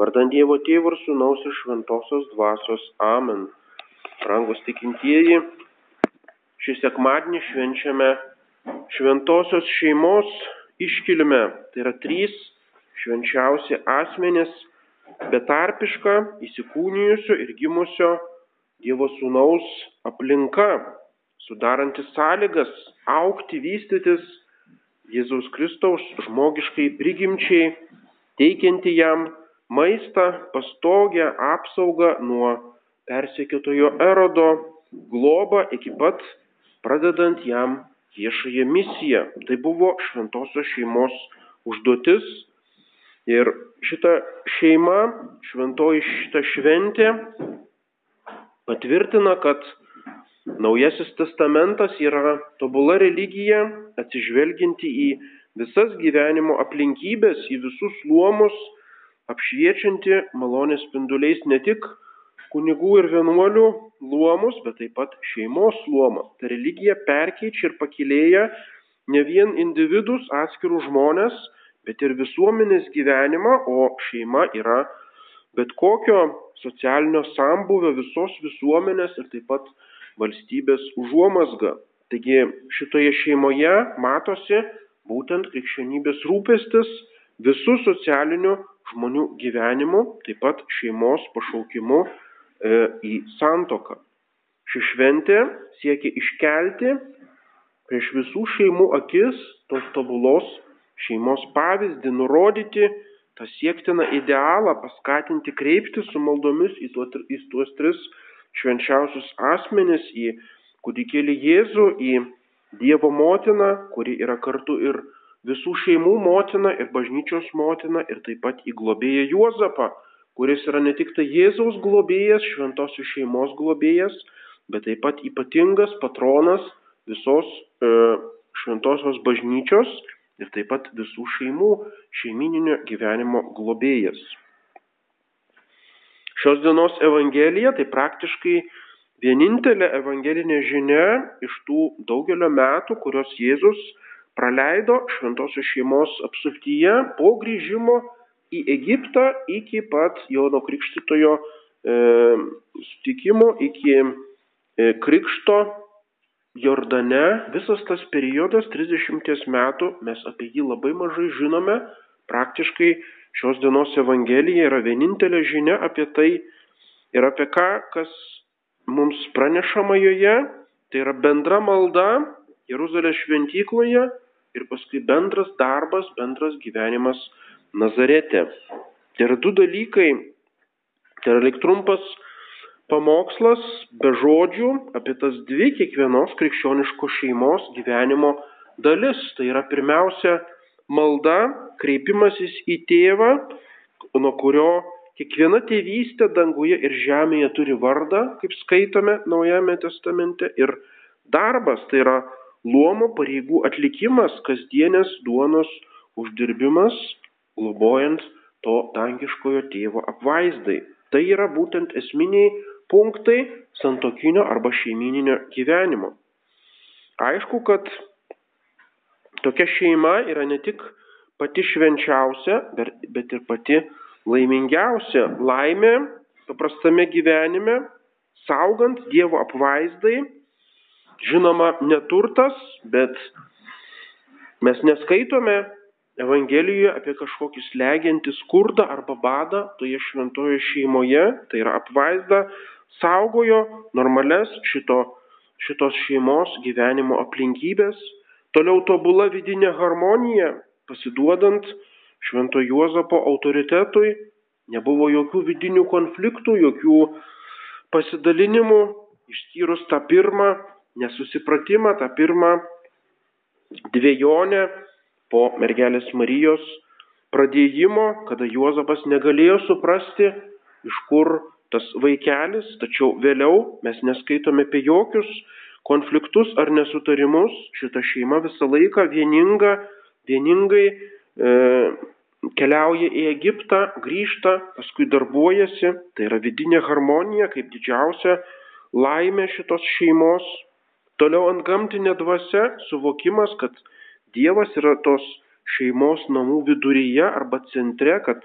Vardant Dievo Tėvų ir Sūnaus ir Šventosios Dvasios. Amen. Rangus tikintieji, šį sekmadienį švenčiame Šventosios šeimos iškilime. Tai yra trys švenčiausi asmenys - betarpiška, įsikūnijusio ir gimusio Dievo Sūnaus aplinka, sudaranti sąlygas aukti, vystytis Jėzaus Kristaus žmogiškai prigimčiai, teikianti jam maistą, pastogę, apsaugą nuo persekiotojo erodo, globą iki pat pradedant jam viešąją misiją. Tai buvo šventosios šeimos užduotis. Ir šita šeima, šventoji šita šventė patvirtina, kad Naujasis testamentas yra tobula religija, atsižvelginti į visas gyvenimo aplinkybės, į visus luomus, apšviečianti malonės spinduliais ne tik kunigų ir vienuolių luomus, bet taip pat šeimos luomą. Ta religija perkeičia ir pakilėja ne vien individus, atskirus žmonės, bet ir visuomenės gyvenimą, o šeima yra bet kokio socialinio sambuvio visos visuomenės ir taip pat valstybės užuomasga. Taigi šitoje šeimoje matosi būtent krikščionybės rūpestis visų socialinių žmonių gyvenimu, taip pat šeimos pašaukimu e, į santoką. Ši šventė siekia iškelti prieš visų šeimų akis tos tobulos šeimos pavyzdį, nurodyti tą siektiną idealą, paskatinti kreipti su maldomis į tuos, tris švenčiausius asmenis, į kūdikėlį Jėzų, į Dievo motiną, kuri yra kartu ir visų šeimų motina ir bažnyčios motina ir taip pat į globėją Juozapą, kuris yra ne tik tai Jėzaus globėjas, šventosios šeimos globėjas, bet taip pat ypatingas patronas visos e, šventosios bažnyčios ir taip pat visų šeimų šeimininio gyvenimo globėjas. Šios dienos Evangelija tai praktiškai vienintelė evangelinė žinia iš tų daugelio metų, kurios Jėzus praleido šventosios šeimos apsuptyje po grįžimo į Egiptą iki pat Jono Krikštitojo e, sutikimo, iki e, Krikšto Jordane. Visas tas periodas 30 metų mes apie jį labai mažai žinome. Praktiškai šios dienos Evangelija yra vienintelė žinia apie tai ir apie ką, kas mums pranešama joje. Tai yra bendra malda Jeruzalės šventykloje ir paskui bendras darbas, bendras gyvenimas Nazarete. Tai yra du dalykai. Tai yra lik trumpas pamokslas be žodžių apie tas dvi kiekvienos krikščioniškos šeimos gyvenimo dalis. Tai yra pirmiausia malda, kreipimasis į tėvą, nuo kurio kiekviena tėvystė danguje ir žemėje turi vardą, kaip skaitome Naujame testamente, ir darbas, tai yra luomo pareigų atlikimas, kasdienės duonos uždirbimas, globojant to dangiškojo tėvo apvaizdai. Tai yra būtent esminiai punktai santokinio arba šeimininio gyvenimo. Aišku, kad tokia šeima yra ne tik pati švenčiausia, bet ir pati laimingiausia laimė paprastame gyvenime, saugant Dievo apvaizdai žinoma neturtas, bet mes neskaitome Evangelijoje apie kažkokį slegiantį skurdą arba badą toje šventoje šeimoje, tai yra apvaizda, saugojo normales šito, šitos šeimos gyvenimo aplinkybės, toliau tobula vidinė harmonija, pasiduodant švento Juozapo autoritetui, nebuvo jokių vidinių konfliktų, jokių pasidalinimų, išskyrus tą pirmą nesusipratimą, tą pirmą dviejonę po mergelės Marijos pradėjimo, kada Juozapas negalėjo suprasti, iš kur tas vaikelis, tačiau vėliau mes neskaitome apie jokius konfliktus ar nesutarimus, šita šeima visą laiką vieninga, vieningai e, keliauja į Egiptą, grįžta, paskui darbuojasi, tai yra vidinė harmonija kaip didžiausia laimė šitos šeimos, Toliau ant gamtinė dvasia suvokimas, kad Dievas yra tos šeimos namų viduryje arba centre, kad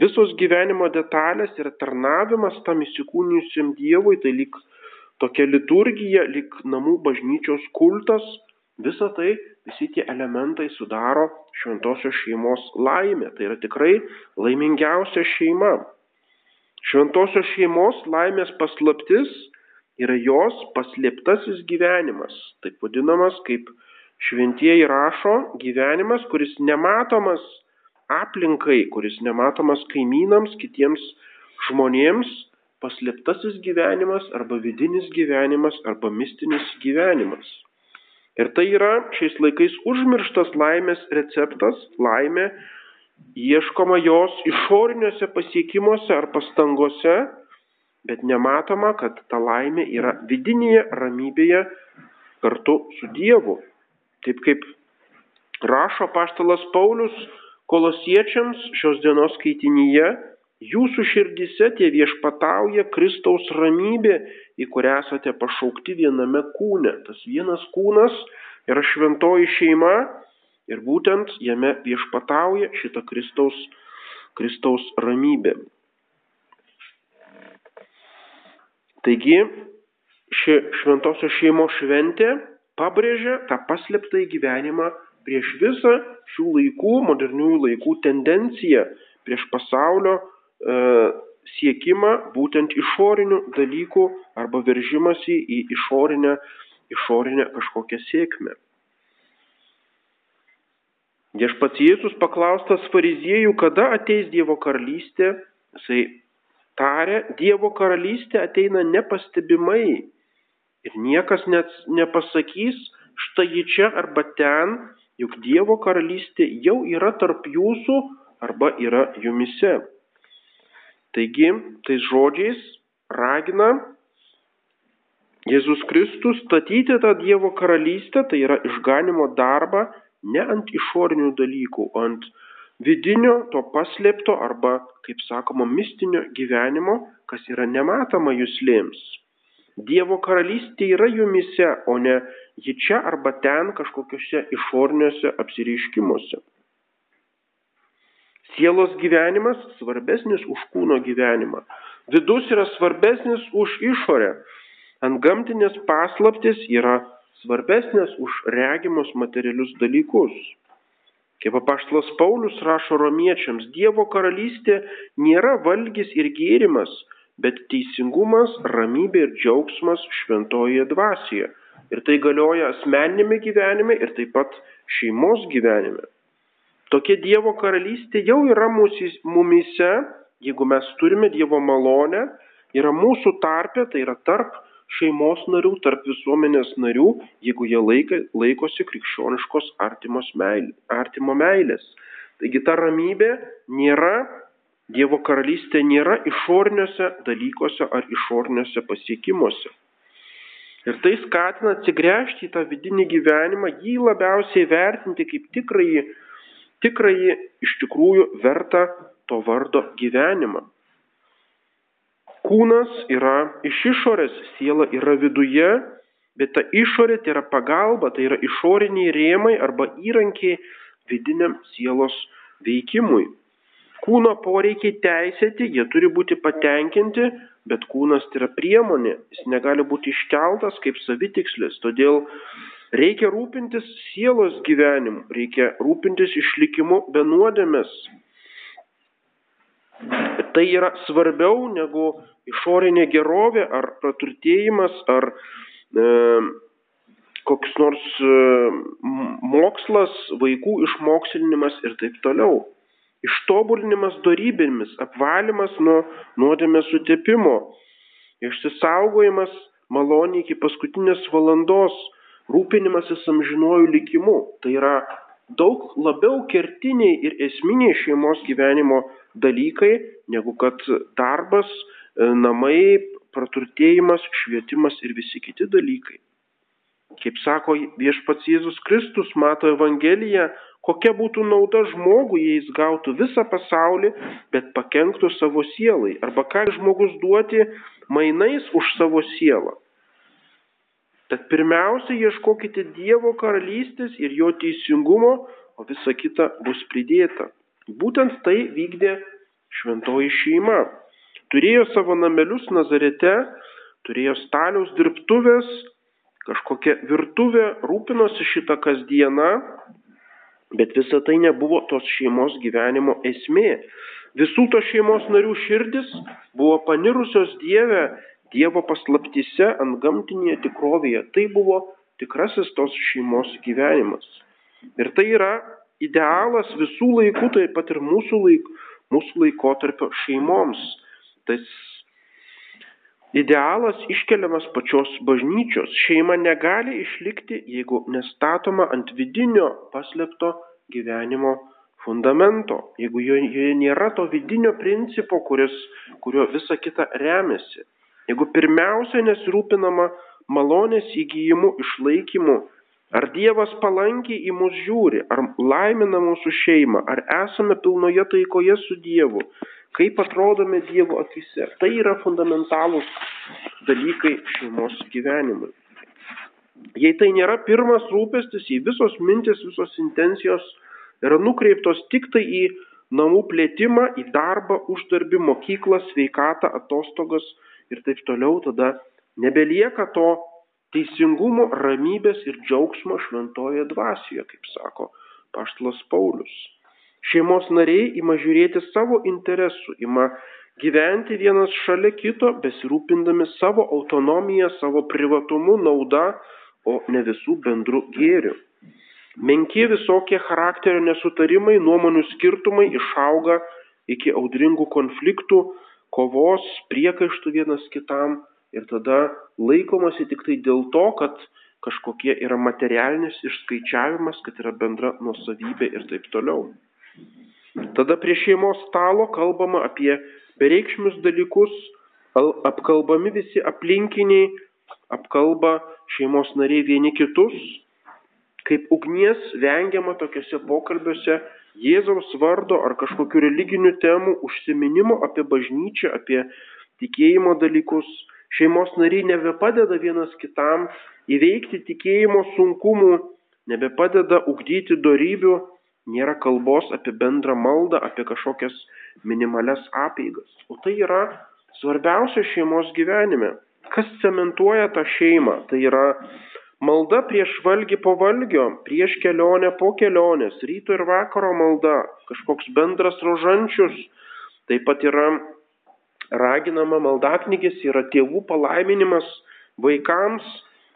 Visos gyvenimo detalės yra tarnavimas tam įsikūnijusiam Dievui, tai lyg tokia liturgija, lyg namų bažnyčios kultas, visa tai, visi tie elementai sudaro šventosios šeimos laimę. Tai yra tikrai laimingiausia šeima. Šventosios šeimos laimės paslaptis yra jos paslėptasis gyvenimas, taip vadinamas kaip šventieji rašo, gyvenimas, kuris nematomas aplinkai, kuris nematomas kaimynams, kitiems žmonėms, paslėptasis gyvenimas arba vidinis gyvenimas arba mistinis gyvenimas. Ir tai yra šiais laikais užmirštas laimės receptas, laimė ieškoma jos išoriniuose pasiekimuose ar pastangose, bet nematoma, kad ta laimė yra vidinėje ramybėje kartu su Dievu. Taip kaip rašo paštalas Paulius, kolosiečiams šios dienos skaitinyje, jūsų širdise tie viešpatauja Kristaus ramybė, į kurią esate pašaukti viename kūne. Tas vienas kūnas yra šventoji šeima ir būtent jame viešpatauja šita Kristaus, Kristaus ramybė. Taigi, ši šventosios šeimos šventė pabrėžia tą paslėptą į gyvenimą prieš visą šių laikų, moderniųjų laikų tendenciją, prieš pasaulio e, siekimą būtent išorinių dalykų arba veržimasi į išorinę, išorinę kažkokią sėkmę. Viešpats Jėzus paklaustas fariziejų, kada ateis Dievo karalystė, jisai tarė, Dievo karalystė ateina nepastebimai ir niekas net nepasakys, štai ji čia arba ten, juk Dievo karalystė jau yra tarp jūsų arba yra jumise. Taigi, tais žodžiais ragina Jėzus Kristus statyti tą Dievo karalystę, tai yra išganimo darbą ne ant išorinių dalykų, ant vidinio, to paslėpto arba, kaip sakoma, mistinio gyvenimo, kas yra nematoma jūslėms. Dievo karalystė yra jumise, o ne ji čia arba ten kažkokiuose išoriniuose apsireiškimuose. Sielos gyvenimas svarbesnis už kūno gyvenimą. Vidus yra svarbesnis už išorę. Ant gamtinės paslaptis yra svarbesnės už regimus materialius dalykus. Kaip apaštlas Paulius rašo romiečiams, Dievo karalystė nėra valgys ir gėrimas, bet teisingumas, ramybė ir džiaugsmas šventoje dvasioje. Ir tai galioja asmeninėme gyvenime ir taip pat šeimos gyvenime. Tokia Dievo karalystė jau yra mumise, jeigu mes turime Dievo malonę, yra mūsų tarpe, tai yra tarp šeimos narių, tarp visuomenės narių, jeigu jie laika, laikosi krikščioniškos meilė, artimo meilės. Taigi ta ramybė nėra Dievo karalystė nėra išoriniuose dalykuose ar išoriniuose pasiekimuose. Ir tai skatina atsigręžti į tą vidinį gyvenimą, jį labiausiai vertinti kaip tikrąjį, tikrąjį iš tikrųjų vertą to vardo gyvenimą. Kūnas yra iš išorės, siela yra viduje, bet ta išorė tai yra pagalba, tai yra išoriniai rėmai arba įrankiai vidiniam sielos veikimui. Kūno poreikiai teisėti, jie turi būti patenkinti, bet kūnas tai yra priemonė, jis negali būti iškeltas kaip savitikslis, todėl reikia rūpintis sielos gyvenimu, reikia rūpintis išlikimu be nuodėmės. Tai yra svarbiau negu išorinė gerovė ar praturtėjimas ar e, koks nors e, mokslas, vaikų išmokslinimas ir taip toliau ištobulinimas dorybėmis, apvalimas nuo nuodėmės sutepimo, išsisaugojimas maloniai iki paskutinės valandos, rūpinimasis amžinuoju likimu. Tai yra daug labiau kertiniai ir esminiai šeimos gyvenimo dalykai, negu kad darbas, e, namai, praturtėjimas, švietimas ir visi kiti dalykai. Kaip sako viešpats Jėzus Kristus, mato Evangeliją, kokia būtų nauda žmogui, jei jis gautų visą pasaulį, bet pakenktų savo sielai. Arba ką žmogus duoti mainais už savo sielą. Tad pirmiausia, ieškokite Dievo karalystės ir jo teisingumo, o visa kita bus pridėta. Būtent tai vykdė šventoji šeima. Turėjo savo namelius Nazarete, turėjo staliaus dirbtuvės, kažkokia virtuvė, rūpinosi šitą kasdieną, bet visa tai nebuvo tos šeimos gyvenimo esmė. Visų to šeimos narių širdis buvo panirusios Dieve, Dievo paslaptise ant gamtinėje tikrovėje. Tai buvo tikrasis tos šeimos gyvenimas. Ir tai yra idealas visų laikų, taip pat ir mūsų, laik, mūsų laikotarpio šeimoms. Tas idealas iškeliamas pačios bažnyčios. Šeima negali išlikti, jeigu nestatoma ant vidinio paslėpto gyvenimo fundamento, jeigu joje nėra to vidinio principo, kuris, kurio visa kita remiasi. Jeigu pirmiausia nesirūpinama malonės įgyjimu, išlaikymu, ar Dievas palankiai į mus žiūri, ar laimina mūsų šeimą, ar esame pilnoje taikoje su Dievu, kaip atrodome Dievo akise. Tai yra fundamentalūs dalykai šeimos gyvenimui. Jei tai nėra pirmas rūpestis, jei visos mintis, visos intencijos yra nukreiptos tik tai į namų plėtimą, į darbą, uždarbį, mokyklą, sveikatą, atostogas ir taip toliau, tada nebelieka to teisingumo, ramybės ir džiaugsmo šventoje dvasioje, kaip sako paštlas Paulius. Šeimos nariai ima žiūrėti savo interesų, ima gyventi vienas šalia kito, besirūpindami savo autonomiją, savo privatumu, nauda, o ne visų bendrų gėrių. Menki visokie charakterio nesutarimai, nuomonių skirtumai išauga iki audringų konfliktų, kovos, priekaištų vienas kitam ir tada laikomasi tik tai dėl to, kad kažkokie yra materialinis išskaičiavimas, kad yra bendra nuosavybė ir taip toliau. Tada prie šeimos stalo kalbama apie bereikšmius dalykus, apkalbami visi aplinkiniai, apkalba šeimos nariai vieni kitus, kaip ugnies vengiama tokiuose pokalbiuose Jėzaus vardo ar kažkokių religinių temų užsiminimo apie bažnyčią, apie tikėjimo dalykus. Šeimos nariai nebepadeda vienas kitam įveikti tikėjimo sunkumų, nebepadeda ugdyti darybių, nėra kalbos apie bendrą maldą, apie kažkokias minimales apeigas. O tai yra svarbiausia šeimos gyvenime. Kas cementuoja tą šeimą? Tai yra Malda prieš valgį po valgio, prieš kelionę po kelionės, ryto ir vakaro malda, kažkoks bendras rožančius, taip pat yra raginama maldaknygis, yra tėvų palaiminimas vaikams,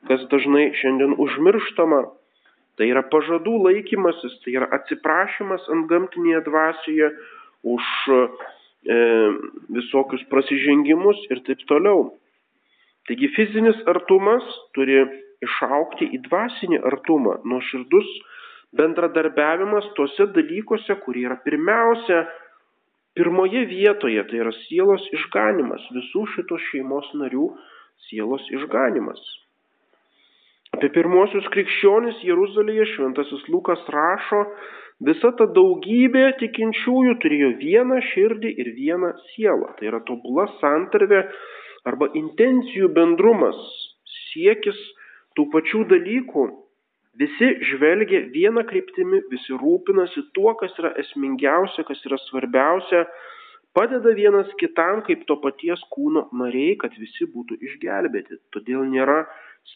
kas dažnai šiandien užmirštama. Tai yra pažadų laikymasis, tai yra atsiprašymas ant gamtinėje dvasioje už e, visokius prasižengimus ir taip toliau. Taigi fizinis artumas turi išaukti į dvasinį artumą, nuoširdus bendradarbiavimas tuose dalykuose, kurie yra pirmiausia, pirmoje vietoje, tai yra sielos išganimas, visų šitos šeimos narių sielos išganimas. Apie pirmosius krikščionis Jeruzalėje šventasis Lukas rašo, visa ta daugybė tikinčiųjų turėjo vieną širdį ir vieną sielą. Tai yra tobula santarvė arba intencijų bendrumas, siekis tų pačių dalykų, visi žvelgia vieną kryptimį, visi rūpinasi tuo, kas yra esmingiausia, kas yra svarbiausia, padeda vienas kitam kaip to paties kūno nariai, kad visi būtų išgelbėti. Todėl nėra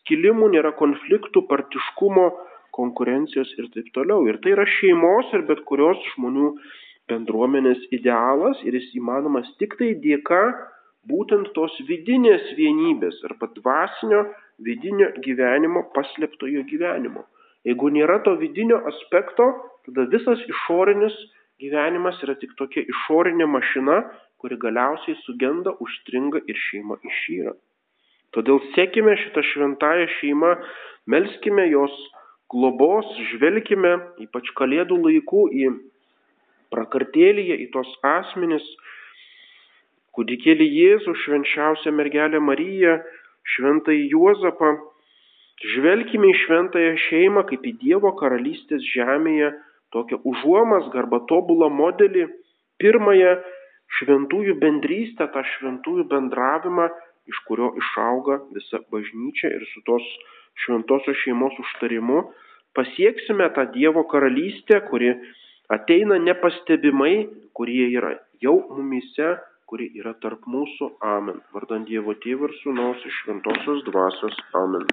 skilimų, nėra konfliktų, partiškumo, konkurencijos ir taip toliau. Ir tai yra šeimos ir bet kurios žmonių bendruomenės idealas ir jis įmanomas tik tai dėka būtent tos vidinės vienybės arba dvasinio vidinio gyvenimo, paslėptojo gyvenimo. Jeigu nėra to vidinio aspekto, tada visas išorinis gyvenimas yra tik tokia išorinė mašina, kuri galiausiai sugenda, užstringa ir šeima išyra. Todėl sekime šitą šventąją šeimą, melskime jos globos, žvelgime ypač kalėdų laikų į prakartėlyje, į tos asmenis, kūdikėlį Jėzų, švenčiausią mergelę Mariją, šventąjį Juozapą, žvelgime į šventąją šeimą kaip į Dievo karalystės žemėje tokią užuomasgą arba tobulą modelį, pirmąją šventųjų bendrystę, tą šventųjų bendravimą, iš kurio išauga visa bažnyčia ir su tos šventosios šeimos užtarimu. Pasieksime tą Dievo karalystę, kuri ateina nepastebimai, kurie yra jau mumise, kurie yra tarp mūsų. Amen. Vardant Dievo Tėvų ir Sūnaus iš Šventosios Dvasios. Amen.